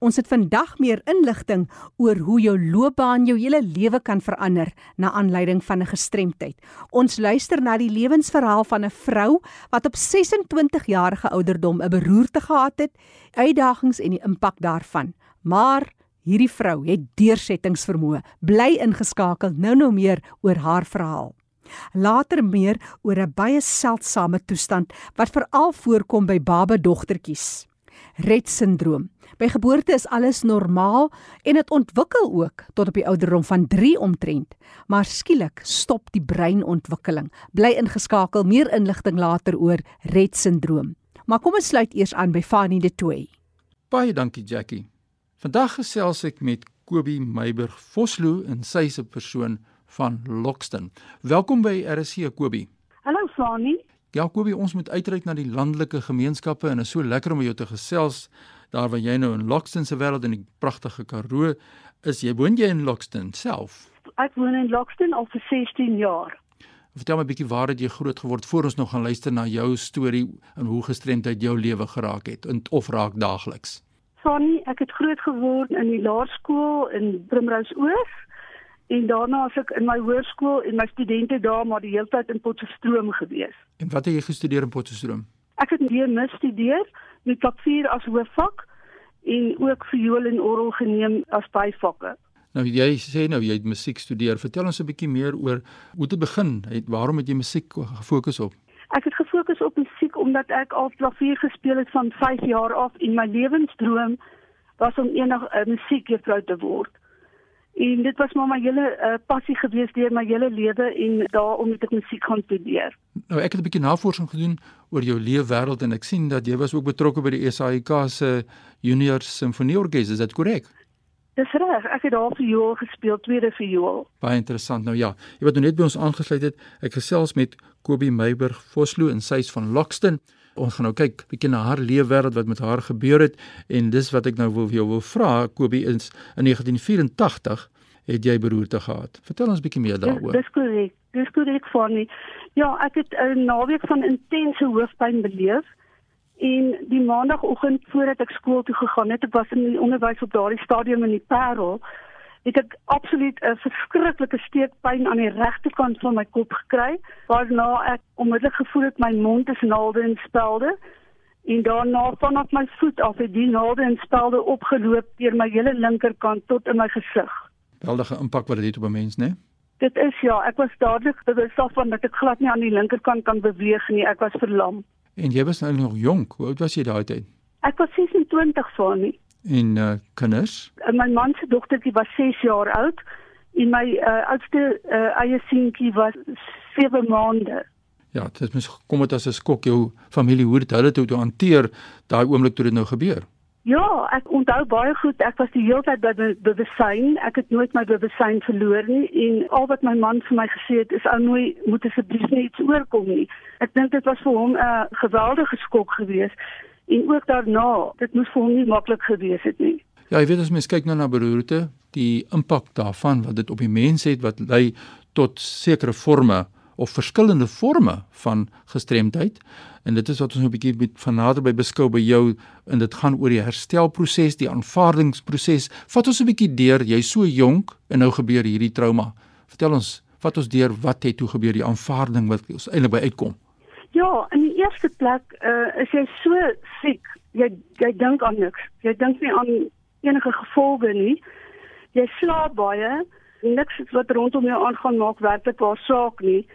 Ons het vandag meer inligting oor hoe jou loopbaan jou hele lewe kan verander na aanleiding van 'n gestremdheid. Ons luister na die lewensverhaal van 'n vrou wat op 26 jarige ouderdom 'n beroerte gehad het, uitdagings en die impak daarvan. Maar hierdie vrou het deursettingsvermoë. Bly ingeskakel nou nou meer oor haar verhaal. Later meer oor 'n baie seldsame toestand wat veral voorkom by babadogtertjies. Rett-sindroom. By geboorte is alles normaal en dit ontwikkel ook tot op die ouderdom van 3 omtrent, maar skielik stop die breinontwikkeling. Bly ingeskakel, meer inligting later oor Rett-sindroom. Maar kom ons sluit eers aan by Fanny de Toey. Baie dankie Jackie. Vandag gesels ek met Kobie Meiburg Vosloo en sy se persoon van Lockston. Welkom by RC Kobie. Hallo Fanny. Ja, Kobie, ons moet uitreik na die landelike gemeenskappe en is so lekker om jou te gesels daar waar jy nou in Lockston se wêreld in die pragtige Karoo is. Jy woon jy in Lockston self? Ek woon in Lockston al vir 16 jaar. Vertel my 'n bietjie waar het jy groot geword voor ons nog gaan luister na jou storie en hoe gestremdheid jou lewe geraak het en of raak daagliks. Fanny, ek het groot geword in die laerskool in Primrose Oos en daarna as ek in my hoërskool en my studente daar maar die hele tyd in Potchefstroom gewees. En wat het jy gestudeer in Potchefstroom? Ek het hier mis studeer met klavier as hoofvak en ook viool en orgel geneem as byvakke. Nou jy sê nou jy het musiek studeer. Vertel ons 'n bietjie meer oor hoe dit begin. Het waarom het jy musiek gefokus op? Ek het gefokus op musiek omdat ek al klavier gespeel het van 5 jaar af en my lewensdroom was om eendag 'n uh, musiekjuffrou te word. En dit was maar my hele uh, passie gewees deur my hele lewe en daarom het ek musiek gaan studeer. Nou ek het 'n bietjie navorsing gedoen oor jou leefwêreld en ek sien dat jy was ook betrokke by die SAIK se Junior Simfonieorkes, is dit korrek? Dis reg, ek het daar viool gespeel, tweede viool. Baie interessant. Nou ja, jy wat nou net by ons aangesluit het, ek gesels met Kobie Meiburg Vosloo en sy's van Lockston. Ons gaan nou kyk bietjie na haar leefwêreld wat met haar gebeur het en dis wat ek nou wil jou wil vra Kobie in 1984 het jy beroerte gehad. Vertel ons bietjie meer daaroor. Dis korrek. Dis korrek vir my. Ja, ek het 'n naweek van intense hoofpyn beleef en die maandagooggend voordat ek skool toe gegaan het, ek was in die onderwys op daardie stadium in die Parel, het ek absoluut 'n verskriklike steekpyn aan die regterkant van my kop gekry, waarna ek onmiddellik gevoel het my mond is naalde en spelde en daarna vanaf my voet af het die naalde en spelde opgeloop deur my hele linkerkant tot in my gesig. Weldige impak wat dit het op 'n mens, né? Nee? Dit is ja, ek was dadelik bewus daarvan dat ek glad nie aan die linkerkant kan beweeg nie, ek was verlam. En jy was nou nog jonk. Hoe oud was jy daai tyd? Ek was 26 voor nie. En uh kinders? En my man se dogtertjie was 6 jaar oud en my uh, oudste uh, eie seentjie was 7 maande. Ja, dit het mens kom dit as 'n skok jou familie hoe dit hulle toe te hanteer daai oomblik toe dit nou gebeur. Ja, ek onthou baie goed. Ek was die hele tyd by be bewussyn. Ek het nooit my bewussyn verloor nie en al wat my man vir my gesê het is ou nooit moet asseblief net oorkom nie. Ek dink dit was vir hom 'n geweldige skok geweest en ook daarna, dit moes vir hom nie maklik gewees het nie. Ja, jy weet as mens kyk nou na beroerte, die impak daarvan wat dit op die mens het wat lei tot sekere forme of verskillende forme van gestremdheid en dit is wat ons 'n bietjie met van naderby beskou by jou en dit gaan oor die herstelproses, die aanvaardingsproses. Vat ons 'n bietjie deur, jy's so jonk en nou gebeur hierdie trauma. Vertel ons, vat ons deur wat het toe gebeur die aanvaarding wat ons eintlik by uitkom. Ja, in die eerste plek uh, is jy so siek. Jy jy dink aan niks. Jy dink nie aan enige gevolge nie. Jy slaap baie. Niks wat rondom jou aangaan maak werklik waar saak nie.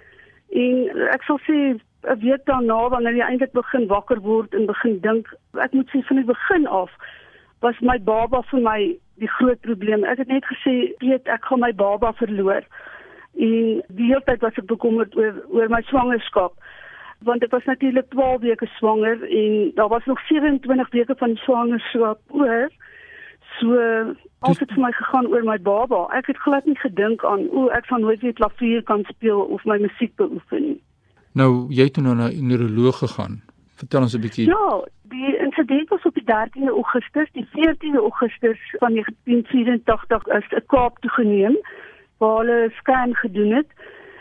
En ek sal sê 'n week daarna wanneer jy eintlik begin wakker word en begin dink, ek moet sê van die begin af was my baba vir my die groot probleem. Ek het net gesê, weet ek gaan my baba verloor. En die hele tyd was ek bekommerd oor oor my swangerskap want ek was natuurlik 12 weke swanger en daar was nog 27 weke van swangerskap oor. So alles het vir my gegaan oor my baba. Ek het glad nie gedink aan o, ek gaan nooit weer klavier kan speel of my musiek beoefen nie. Nou, jy het nou na 'n neuroloog gegaan. Vertel ons 'n bietjie. Ja, die insident was op die 13de Augustus, die 14de Augustus van 1984 is 'n Kaap toe geneem waar hulle 'n scan gedoen het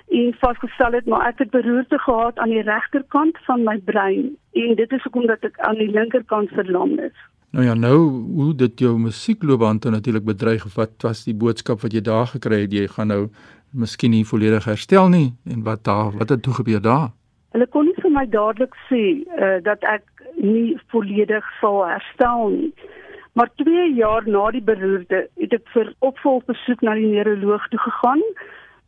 en vasgestel het maar ek het beroerte gehad aan die regterkant van my brein en dit is hoekom dat ek aan die linkerkant verlam is. Nou ja, nou hoe dit jou musiekloopbaan toe natuurlik bedreig of wat was die boodskap wat jy daar gekry het? Jy gaan nou miskien nie volledig herstel nie en wat daar wat het toe gebeur daar? Hulle kon nie vir my dadelik sê uh, dat ek nie volledig sal herstel nie. Maar 2 jaar na die beroerte het ek vir opvolgbesoek na die neuroloog toe gegaan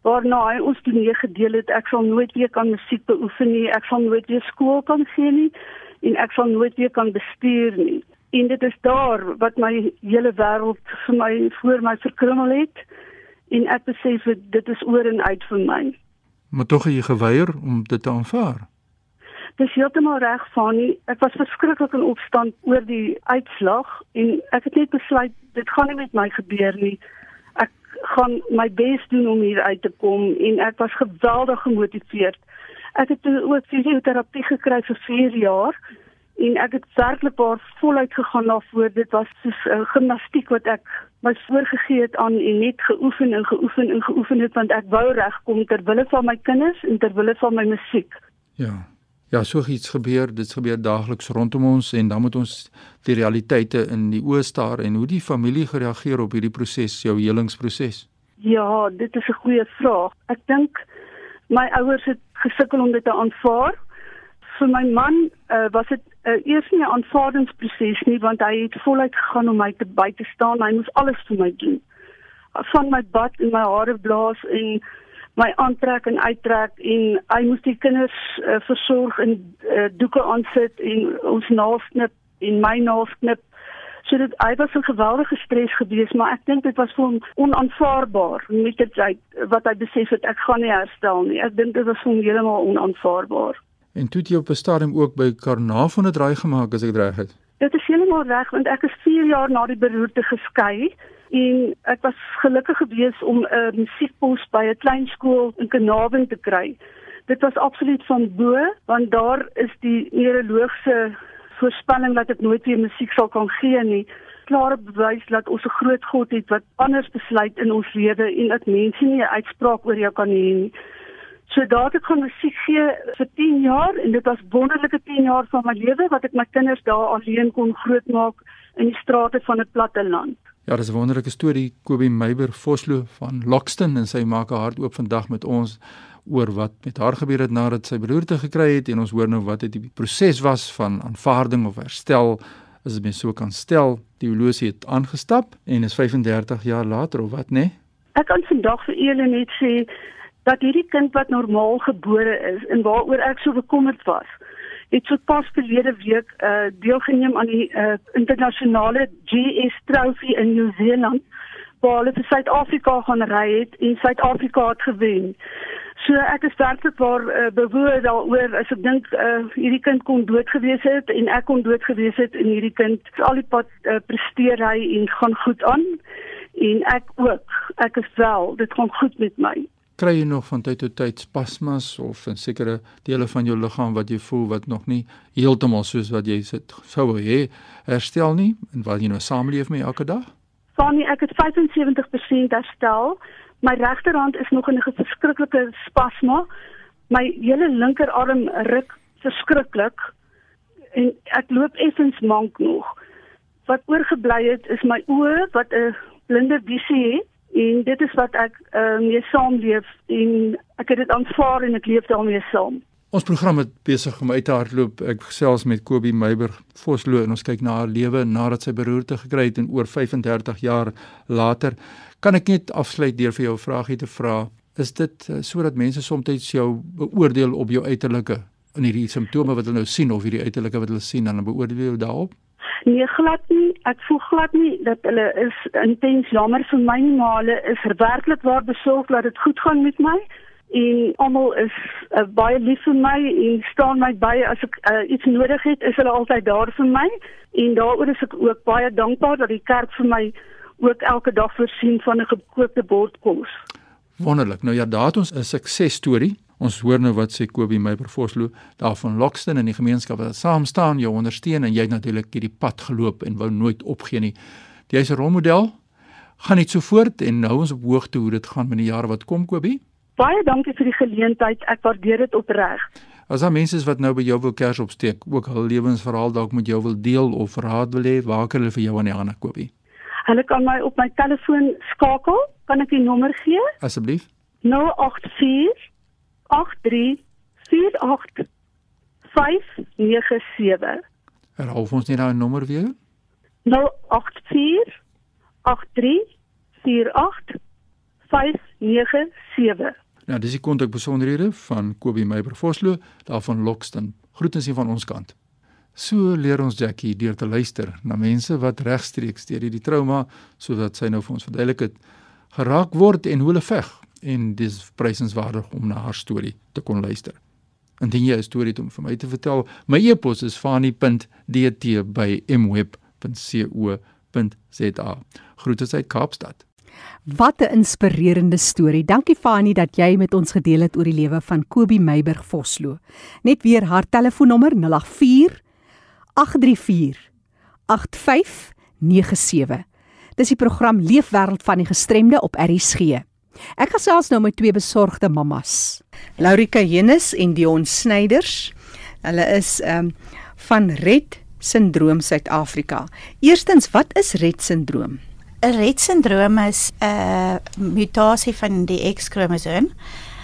waarna hy ons toe gedeel het ek sal nooit weer kan musiek beoefen nie, ek sal nooit weer skool kan gee nie en ek sal nooit weer kan bestuur nie. En dit is daar wat my hele wêreld vir my voor my verkrummel het en ek besef dit is oor en uit vir my. Maar tog het jy geweier om dit te aanvaar. Dis heeltemal reg van nie. Ek was verskriklik in opstand oor die uitslag en ek het net besluit dit gaan nie met my gebeur nie. Ek gaan my bes doen om hier uit te kom en ek was geweldig gemotiveerd. Ek het ook fisioterapie gekry vir 4 jaar en ek het werklik baie voluit gegaan daarvoor. Dit was soos 'n uh, gimnastiek wat ek my voorgegee het aan en net geoefen en geoefen en geoefen het want ek wou regkom ter wille van my kinders en ter wille van my musiek. Ja. Ja, so iets gebeur, dit gebeur daagliks rondom ons en dan moet ons die realiteite in die oë staar en hoe die familie gereageer op hierdie proses, jou helingsproses. Ja, dit is 'n goeie vraag. Ek dink my ouers het gesukkel om dit te aanvaar. Vir my man uh, was dit uh, eers nie 'n aanvaardingsproses nie want hy het voluit gegaan om my te by te staan. Hy moes alles vir my doen. Van my bad en my hare blaas en my aantrek en uittrek en hy moes die kinders uh, versorg en uh, doeke aansit en ons naalknip en my naalknip so dit hy was 'n geweldige stres gewees maar ek dink dit was vir hom onaanvaarbaar met dit wat hy besef het ek gaan nie herstel nie ek dink dit was vir hom heeltemal onaanvaarbaar en toe jy op 'n stadium ook by Karnavon het draai gemaak as ek reg het dit is heeltemal reg want ek is 4 jaar na die beroerte geskei en ek was gelukkig geweest om 'n uh, musiekpos by 'n klein skool in Kanaven te kry. Dit was absoluut van bo want daar is die neuroloogse voorspelling dat ek nooit weer musiek sal kan gee nie. Klare bewys dat ons 'n groot God het wat anders besluit in ons lewe en dat mense nie 'n uitspraak oor jou kan hê nie. So daar het ek gaan musiek gee vir 10 jaar en dit was wonderlike 10 jaar van my lewe wat ek my kinders daar alleen kon grootmaak in die strate van 'n platte land. Ja, dis 'n wonderlike storie Kobie Meiber Vosloo van Lockston en sy maak haar hart oop vandag met ons oor wat met haar gebeur het nadat sy beroerte gekry het en ons hoor nou wat dit die proses was van aanvaarding of herstel as dit mens so kan stel. Die horlosie het aangestap en is 35 jaar later of wat nê? Nee? Ek kan vandag vir Elen net sê dat hierdie kind wat normaal gebore is en waaroor ek so bekommerd was, het so pas verlede week uh deelgeneem aan die uh internasionale GS Trophy in Nieu-Seeland waar hulle vir Suid-Afrika gaan ry het en Suid-Afrika het gewen. So ek is werklik waar uh, bewoer daaroor as ek dink uh hierdie kind kon dood gewees het en ek kon dood gewees het en hierdie kind al die pad uh, presteer hy en gaan goed aan. En ek ook. Ek is wel dit gaan goed met my kry jy nog van tyd tot tyd spasmas of 'n sekere dele van jou liggaam wat jy voel wat nog nie heeltemal soos wat jy sit sou hê herstel nie en wat jy nou saamleef met elke dag? Fanny, ek het 75% herstel. My regterhand is nog in 'n verskriklike spasma. My hele linkerarm ruk verskriklik en ek loop effens mank nog. Wat oorgebly het is my oë wat 'n blinde visie het en dit is wat ek uh, mee saamleef en ek het dit aanvaar en ek leef daarmee saam. Ons program het besig om uit te hardloop. Ek gesels met Kobie Meiburg Vosloo en ons kyk na haar lewe nadat sy beroerte gekry het en oor 35 jaar later. Kan ek net afsluit deur vir jou 'n vraagie te vra? Is dit uh, sodat mense soms jou beoordeel op jou uiterlike en hierdie simptome wat hulle nou sien of hierdie uiterlike wat hulle sien dan beoordeel jy daarop? Nee, glad nie. Ek voel glad nie dat hulle is intens jammer vir my nie, maar hulle is werklik waar besorg dat dit goed gaan met my en almal is uh, baie lief vir my en staan my by as ek uh, iets nodig het, is hulle altyd daar vir my en daaroor is ek ook baie dankbaar dat die kerk vir my ook elke dag voorsien van 'n gekookte bord kos. Wonderlik. Nou ja, daar het ons 'n suksesstorie Ons hoor nou wat sê Kobie Meiber Vosloo daarvan Lockston in die gemeenskap wat saam staan, jou ondersteun en jy het natuurlik hierdie pad geloop en wou nooit opgee nie. Jy's 'n rolmodel. Gaan net so voort en nou ons op hoogte hoe dit gaan met die jare wat kom Kobie. Baie dankie vir die geleentheid. Ek waardeer dit opreg. As daar mense is wat nou by jou wil kers opsteek, ook hul lewensverhaal dalk met jou wil deel of raad wil hê, waar kan hulle vir jou aan die hande koop? Hulle kan my op my telefoon skakel. Kan ek die nommer gee? Asseblief. 084 83 48 597. Herhaal ons net daai nommer weer. 084 83 48 597. Nou, dis die kontakbesonderhede van Kobie Meiber Vosloo daarvan Lockston. Groetens hier van ons kant. So leer ons Jackie deur te luister na mense wat regstreeks deur hierdie trauma sodat sy nou vir ons verduidelik het geraak word en hoe hulle veg en dis prysenswaardig om na haar storie te kon luister. Indien jy 'n storie het om vir my te vertel, my e-pos is fani.dt@mweb.co.za. Groete uit Kaapstad. Wat 'n inspirerende storie. Dankie Fani dat jy met ons gedeel het oor die lewe van Kobie Meiburg Vosloo. Net weer haar telefoonnommer 084 834 8597. Dis die program Leefwêreld van die gestremde op RSG. Ek gesels nou met twee besorgde mammas. Laurika Hennis en Dion Snyders. Hulle is ehm um, van Red Sindroom Suid-Afrika. Eerstens, wat is Red Sindroom? 'n Rett sindroom is 'n mutasie van die X-kromosoom.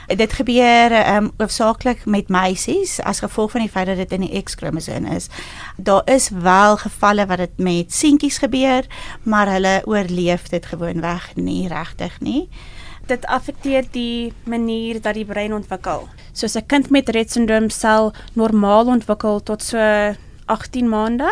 Dit gebeur um hoofsaaklik met meisies as gevolg van die feit dat dit in die X-kromosoom is. Daar is wel gevalle wat dit met seentjies gebeur, maar hulle oorleef dit gewoonweg nie regtig nie. Dit affekteer die manier dat die brein ontwikkel. Soos 'n kind met Rett sindroom sal normaal ontwikkel tot so 18 maande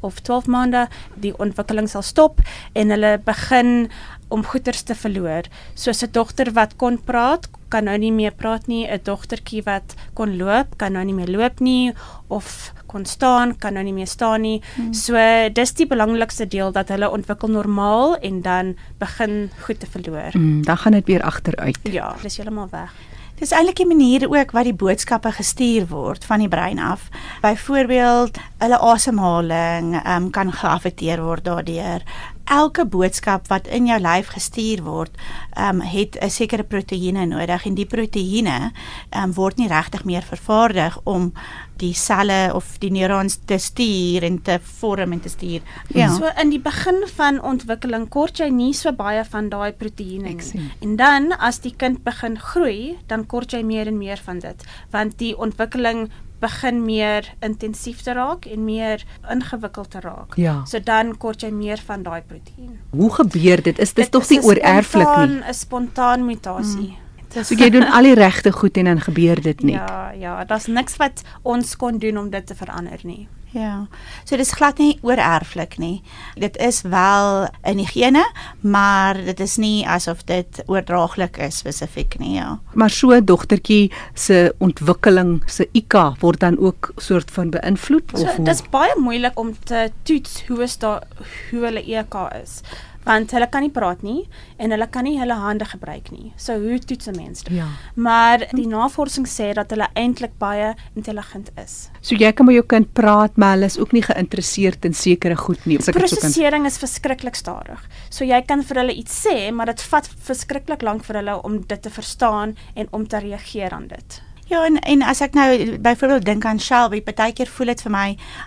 of 12 maande die ontwikkeling sal stop en hulle begin om goeters te verloor. Soos 'n dogter wat kon praat, kan nou nie meer praat nie, 'n dogtertjie wat kon loop, kan nou nie meer loop nie of kon staan, kan nou nie meer staan nie. Hmm. So dis die belangrikste deel dat hulle ontwikkel normaal en dan begin goed te verloor. Hmm, dan gaan dit weer agteruit. Ja, dis heeltemal weg. Dis eintlik 'n manier ook wat die boodskappe gestuur word van die brein af. Byvoorbeeld, hulle asemhaling um, kan geaffekteer word daardeur. Elke boodskap wat in jou lyf gestuur word, um, het 'n sekere proteïene nodig en die proteïene um, word nie regtig meer vervaardig om die selle of die neurons te stuur en te vorm en te stuur. Ja. So in die begin van ontwikkeling kort jy nie so baie van daai proteïene nie. En dan as die kind begin groei, dan kort jy meer en meer van dit, want die ontwikkeling begin meer intensief te raak en meer ingewikkeld te raak. Ja. So dan kort jy meer van daai proteïen. Hoe gebeur dit? Is dit tog nie oorerflik nie? 'n Spontaan mutasie. Mm. So jy doen al die regte goed en dan gebeur dit nie. Ja, ja, daar's niks wat ons kon doen om dit te verander nie. Ja. So dis glad nie oorerflik nie. Dit is wel in die gene, maar dit is nie asof dit oordraaglik is spesifiek nie, ja. Maar so 'n dogtertjie se ontwikkeling, se IQ word dan ook soort van beïnvloed of so, Dis baie moeilik om te toets hoe is daar hoe hulle IQ is want hulle kan nie praat nie en hulle kan nie hulle hande gebruik nie. So hoe toets 'n mens dit? Ja. Maar die navorsing sê dat hulle eintlik baie intelligent is. So jy kan met jou kind praat, maar hulle is ook nie geïnteresseerd in sekere goed nie. Die prosesering is verskriklik stadig. So jy kan vir hulle iets sê, maar dit vat verskriklik lank vir hulle om dit te verstaan en om te reageer aan dit. Ja en en as ek nou byvoorbeeld dink aan Shelby, partykeer voel dit vir my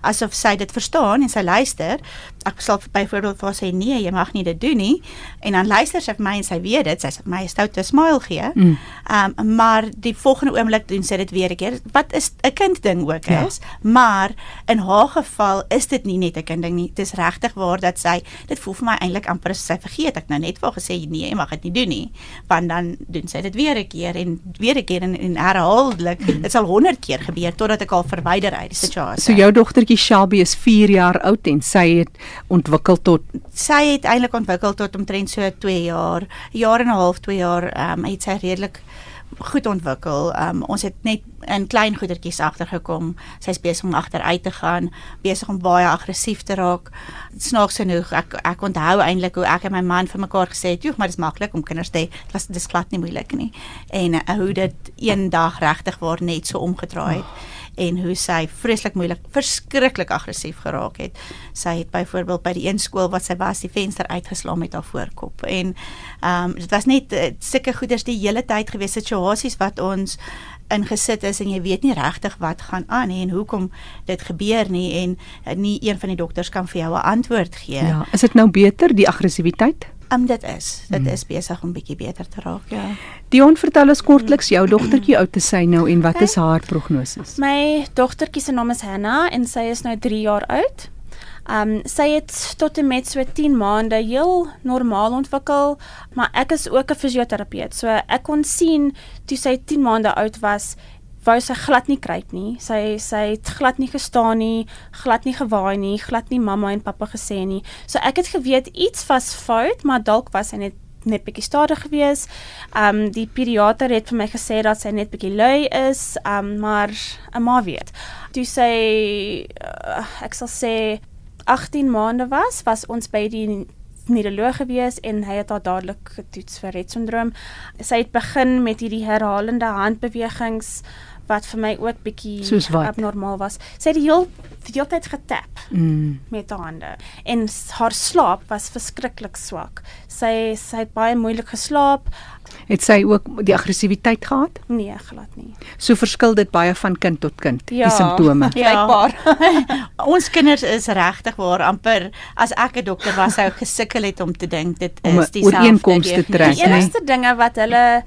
asof sy dit verstaan en sy luister. Ek sal byvoorbeeld vir haar sê nee, jy mag nie dit doen nie. En dan luister sy vir my en sy weet dit, sy sê vir my 'n stoute smile gee. Mm. Um maar die volgende oomblik doen sy dit weer 'n keer. Wat is 'n kind ding ook ja. is, maar in haar geval is dit nie net 'n kind ding nie. Dit is regtig waar dat sy dit voel vir my eintlik amper sy vergeet ek nou net wou gesê nee, jy mag dit nie doen nie. Want dan doen sy dit weer 'n keer en weer 'n keer en, en herhaal herhaaldelik. Dit sal 100 keer gebeur totdat ek al verwyder uit die situasie. So jou dogtertjie Shelby is 4 jaar oud en sy het ontwikkel tot sy het eintlik ontwikkel tot omtrent so 2 jaar, jaar en 'n half, 2 jaar, ehm um, het sy redelik goed ontwikkel. Um ons het net in klein goedertjies agtergekom. Sy's besig om agteruit te gaan, besig om baie aggressief te raak. Snaaks genoeg, ek ek onthou eintlik hoe ek en my man vir mekaar gesê het, "Joe, maar dit is maklik om kinders te hê. Dit was dis glad nie moeilik nie." En uh, hoe dit eendag regtig waar net so omgedraai het. Oh en hoe sy vreeslik moeilik, verskriklik aggressief geraak het. Sy het byvoorbeeld by die een skool wat sy was, die venster uitgeslaan met haar voorkop. En ehm um, dit was net uh, sulke goeders die hele tyd gewees situasies wat ons ingesit is en jy weet nie regtig wat gaan aan nie en hoekom dit gebeur nie en uh, nie een van die dokters kan vir jou 'n antwoord gee. Ja, is dit nou beter die aggressiwiteit? Um, dit is dit hmm. is besig om bietjie beter te raak ja. Dion vertel ons kortliks jou dogtertjie oud is sy nou en wat is haar prognose? My dogtertjie se naam is Hannah en sy is nou 3 jaar oud. Um sy het tot en met so 10 maande heel normaal ontwikkel, maar ek is ook 'n fisioterapeut. So ek kon sien toe sy 10 maande oud was, wou sy glad nie kruip nie. Sy sy het glad nie gestaan nie, glad nie gewaai nie, glad nie mamma en pappa gesê nie. So ek het geweet iets was fout, maar dalk was sy net net bietjie stadig gewees. Um die pediater het vir my gesê dat sy net bietjie lui is, um maar 'n ma weet. Toe sy uh, ek sal sê 18 maande was, was ons by die neuroloog gewees en hy het haar dadelik getoets vir Rett syndroom. Sy het begin met hierdie herhalende handbewegings wat vir my ook bietjie abnormaal was. Sy het die heel die hele tyd getap mm. met haar hande en haar slaap was verskriklik swak. Sy sy het baie moeilik geslaap. Het sy ook die aggressiwiteit gehad? Nee, glad nie. So verskil dit baie van kind tot kind, ja, die simptome. Ja, blykbaar. Ons kinders is regtig waar amper as ek 'n dokter was sou gesukkel het om te dink dit is dieselfde ooreenkomste trek. Die enigste dinge wat hulle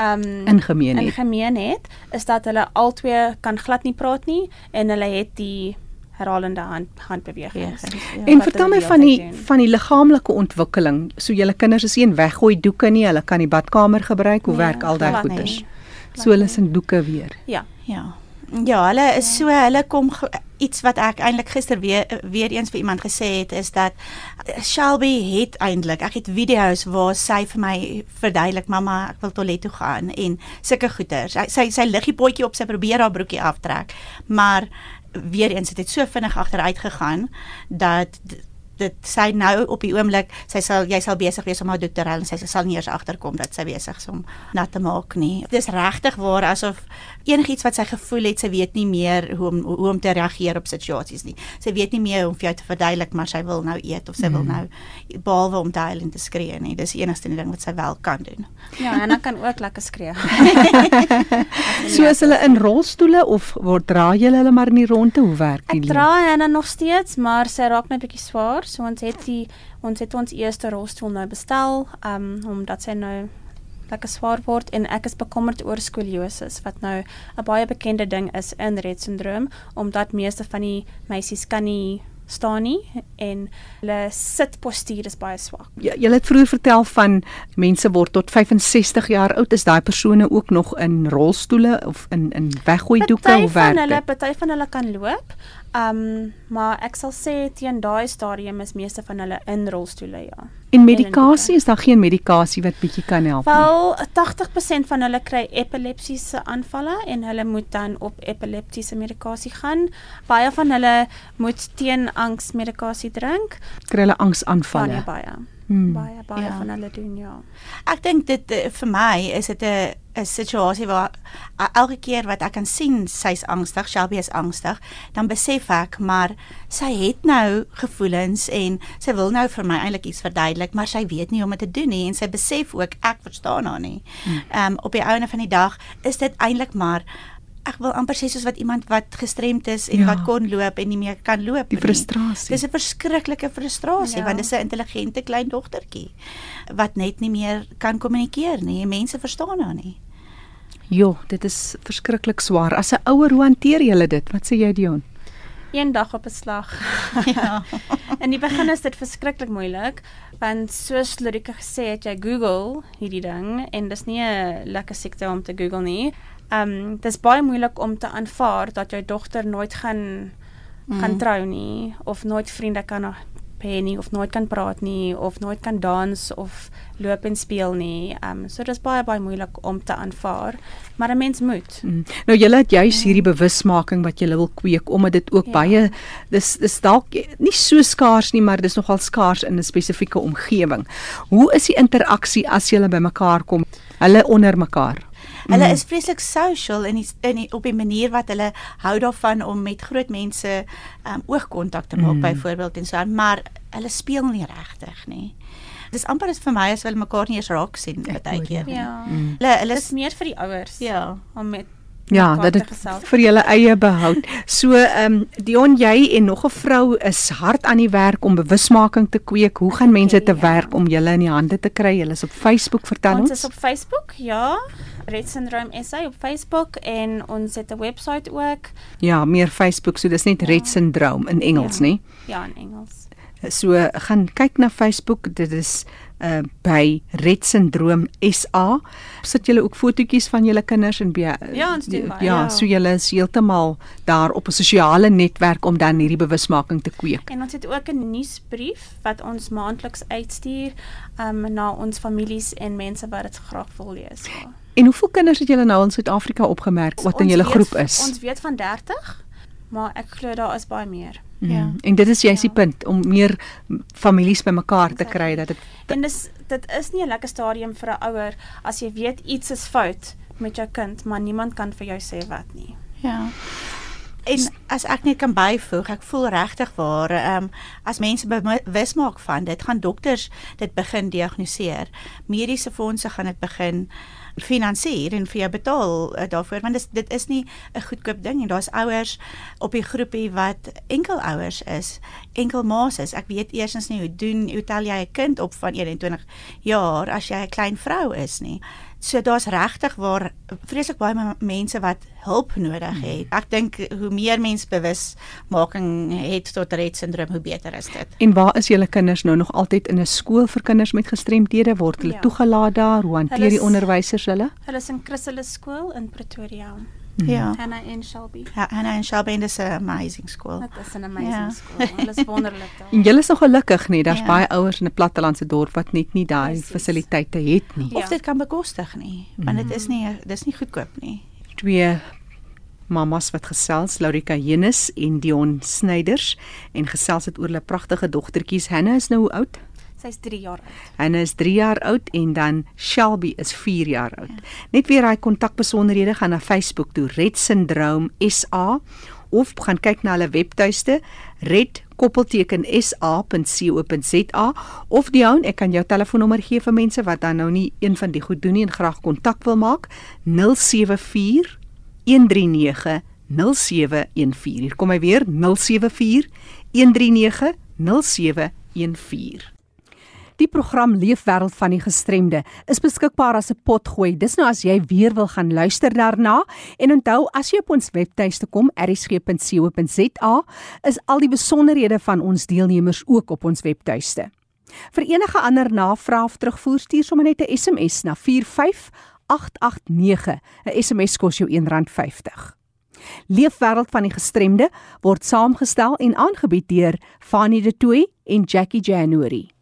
um, ingemeen het. Ingemeen het is dat hulle albei kan glad nie praat nie en hulle het die herhalende hand handbewegings. Ja, ja, en vertel my van die doen. van die liggaamlike ontwikkeling. So julle kinders is een weggooi doeke nie, hulle kan die badkamer gebruik. Hoe nee, werk al daai goeders? So hulle is in doeke weer. Ja. Ja. Ja, hulle is so hulle kom iets wat ek eintlik gister weer weer eens vir iemand gesê het is dat Shelby het eintlik ek het video's waar sy vir my verduidelik mamma ek wil toilet toe gaan en sulke goeters. Sy sy, sy liggie potjie op sy probeer haar broekie aftrek, maar weer eens het dit so vinnig agteruit gegaan dat dit sy nou op die oomblik sy sal jy sal besig wees om haar dokter en sy sal nie eers agterkom dat sy besig is om nat te maak nie. Dit is regtig waar asof enigiets wat sy gevoel het, sy weet nie meer hoe om hoe om te reageer op situasies nie. Sy weet nie meer hoe om vir jou te verduidelik maar sy wil nou eet of sy mm. wil nou behalwe om te huil en te skree nie. Dis die enigste ding wat sy wel kan doen. Ja, en dan kan ook lekker skree. so is hulle in rolstoele of word dra jy hulle maar in die ronde hoe werk dit? Ek dra hulle nog steeds, maar sy raak net bietjie swaar. So ons het die ons het ons eerste rolstoel nou bestel, um omdat sy nou lekker swaar word en ek is bekommerd oor skoliose wat nou 'n baie bekende ding is in Rett syndroom omdat meeste van die meisies kan nie staan nie en hulle sitpostuur is baie swak. Ja, jy het vroeër vertel van mense word tot 65 jaar oud, is daai persone ook nog in rolstoele of in in weggooi doeke of werk? Hulle party van hulle kan loop. Um maar ek sal sê teen daai stadium is meeste van hulle in rolstoele ja. En medikasie is daar geen medikasie wat bietjie kan help nie. Wel 80% van hulle kry epilepsiese aanvalle en hulle moet dan op epileptiese medikasie gaan. Baie van hulle moet teen angsmedikasie drink. Kry hulle angsaanvalle. Baie baie. Hmm. Baie baie ja. van hulle doen ja. Ek dink dit eh, vir my is dit 'n 'n situasie waar elke keer wat ek kan sien sy's angstig, Shelby is angstig, dan besef ek maar sy het nou gevoelens en sy wil nou vir my eintlik iets verduidelik, maar sy weet nie hoe om dit te doen nie en sy besef ook ek verstaan haar nie. Hmm. Ehm um, op die einde van die dag is dit eintlik maar ek wil amper sê soos wat iemand wat gestremd is en ja. wat kon loop en nie meer kan loop nie. Die frustrasie. Dis 'n verskriklike frustrasie ja. want dit is 'n intelligente klein dogtertjie wat net nie meer kan kommunikeer nie. Mense verstaan haar nie. Jo, dit is verskriklik swaar. As 'n ouer, hoe hanteer jy dit? Wat sê jy, Dion? Een dag op 'n slag. ja. In die begin is dit verskriklik moeilik want soos Lorika gesê het, jy Google hierdie ding en dis nie 'n lekker siekte om te Google nie ehm um, dis baie moeilik om te aanvaar dat jou dogter nooit gaan mm. gaan trou nie of nooit vriende kan hê nie of nooit kan praat nie of nooit kan dans of loop en speel nie. Ehm um, so dis baie baie moeilik om te aanvaar, maar 'n mens moet. Mm. Nou julle het juis hierdie bewusmaking wat julle wil kweek omdat dit ook ja. baie dis dis dalk nie so skaars nie, maar dis nogal skaars in 'n spesifieke omgewing. Hoe is die interaksie as julle bymekaar kom? Hulle onder mekaar. Hulle is vreeslik social in die, in die, op die manier wat hulle hou daarvan om met groot mense um, oogkontak te maak mm. byvoorbeeld en so aan, maar hulle speel nie regtig nie. Dis amper is vir my as hulle mekaar nie eens raak sien baie keer. nie. Ja. Mm. Hulle hulle Dis meer vir die ouers ja. om met Ja, dat dit vir julle eie behoud. So ehm um, Dion jy en nog 'n vrou is hard aan die werk om bewusmaking te kweek. Hoe gaan mense te ja. werk om julle in die hande te kry? Julle is op Facebook, vertel Ons ons. is op Facebook, ja. Red Syndrome SA op Facebook en ons het 'n webwerf ook, Ja, meer Facebook, so dis net Ja. Red syndroom in Engels, Ja. nê? ja in Engels. So gaan kyk na Facebook, dit is uh by Red syndroom SA. Sit julle ook fotootjies van julle kinders en by Ja, baie, Ja, ja. so julle is heeltemal daar op 'n sosiale netwerk om dan hierdie bewusmaking te kweek. En ons het ook 'n nuusbrief wat ons maandeliks uitstuur um na ons families en mense wat dit graag wil lees. Ja. En hoeveel kinders het julle nou in Suid-Afrika opgemerk wat in Ons julle weet- groep is? Ons weet van 30, maar ek glo daar is baie meer. Mm. Ja. En dit is juist die Ja. punt om meer families bymekaar te kry dat dit En dis dit is nie 'n lekker stadium vir 'n ouer as jy weet iets is fout met jou kind, maar niemand kan vir jou sê wat nie. Ja. En as ek net kan byvoeg, ek voel regtig waar ehm um, as mense bewus maak van dit, gaan dokters dit begin diagnoseer. Mediese fondse gaan dit begin finansier en vir jou betaal uh, daarvoor want dis dit is nie 'n goedkoop ding en daar's ouers op die groepie wat enkelouers is, enkelmaas is. Ek weet eersins nie hoe doen hoe tel jy 'n kind op van 21 jaar as jy 'n klein vrou is nie. So daar's regtig waar vreeslik baie mense wat hulp nodig het. Ek dink hoe meer mense bewusmaking het tot Rett syndroom, hoe beter is dit. En waar is julle kinders nou nog altyd in 'n skool vir kinders met gestremdhede word hulle Ja. toegelaat daar? Hoe hanteer die onderwysers hulle? Hulle is in Chrysalis skool in Pretoria. Ja. Hannah en Shelby. Ja, Hannah en Shelby is 'n amazing skool. Dit is 'n amazing Ja. skool. Hulle is wonderlik daar. En julle is nog gelukkig nie, daar's Ja. baie ouers in 'n plattelandse dorp wat net nie daai fasiliteite het nie. Ja. Of dit kan bekostig nie, want dit is nie dis nie goedkoop nie. twee mamas wat gesels, Laurika Jenus en Dion Snyders en gesels het oor hulle pragtige dogtertjies. Hanna is nou hoe oud? Sy's 3 jaar oud. Hanna is 3 jaar oud en dan Shelby is 4 jaar oud. Net weer daai kontakbesonderhede gaan na Facebook toe Red Syndroom SA of gaan kyk na hulle webtuiste red koppelteken sa.co.za of Dion, ek kan jou telefoonnommer gee vir mense wat dan nou nie een van die goed doen nie en graag kontak wil maak 074 139 0714. Hier kom hy weer 074 139 0714. Die program Leefwêreld van die Gestremde is beskikbaar as 'n potgooi. Dis nou as jy weer wil gaan luister daarna en onthou as jy op ons webtuiste kom erisg.co.za is al die besonderhede van ons deelnemers ook op ons webtuiste. Vir enige ander navrae of terugvoer stuur sommer net 'n SMS na 45889. 'n SMS kos jou R1.50. Leefwêreld van die Gestremde word saamgestel en aangebied deur Fanie De Tooy en Jackie January.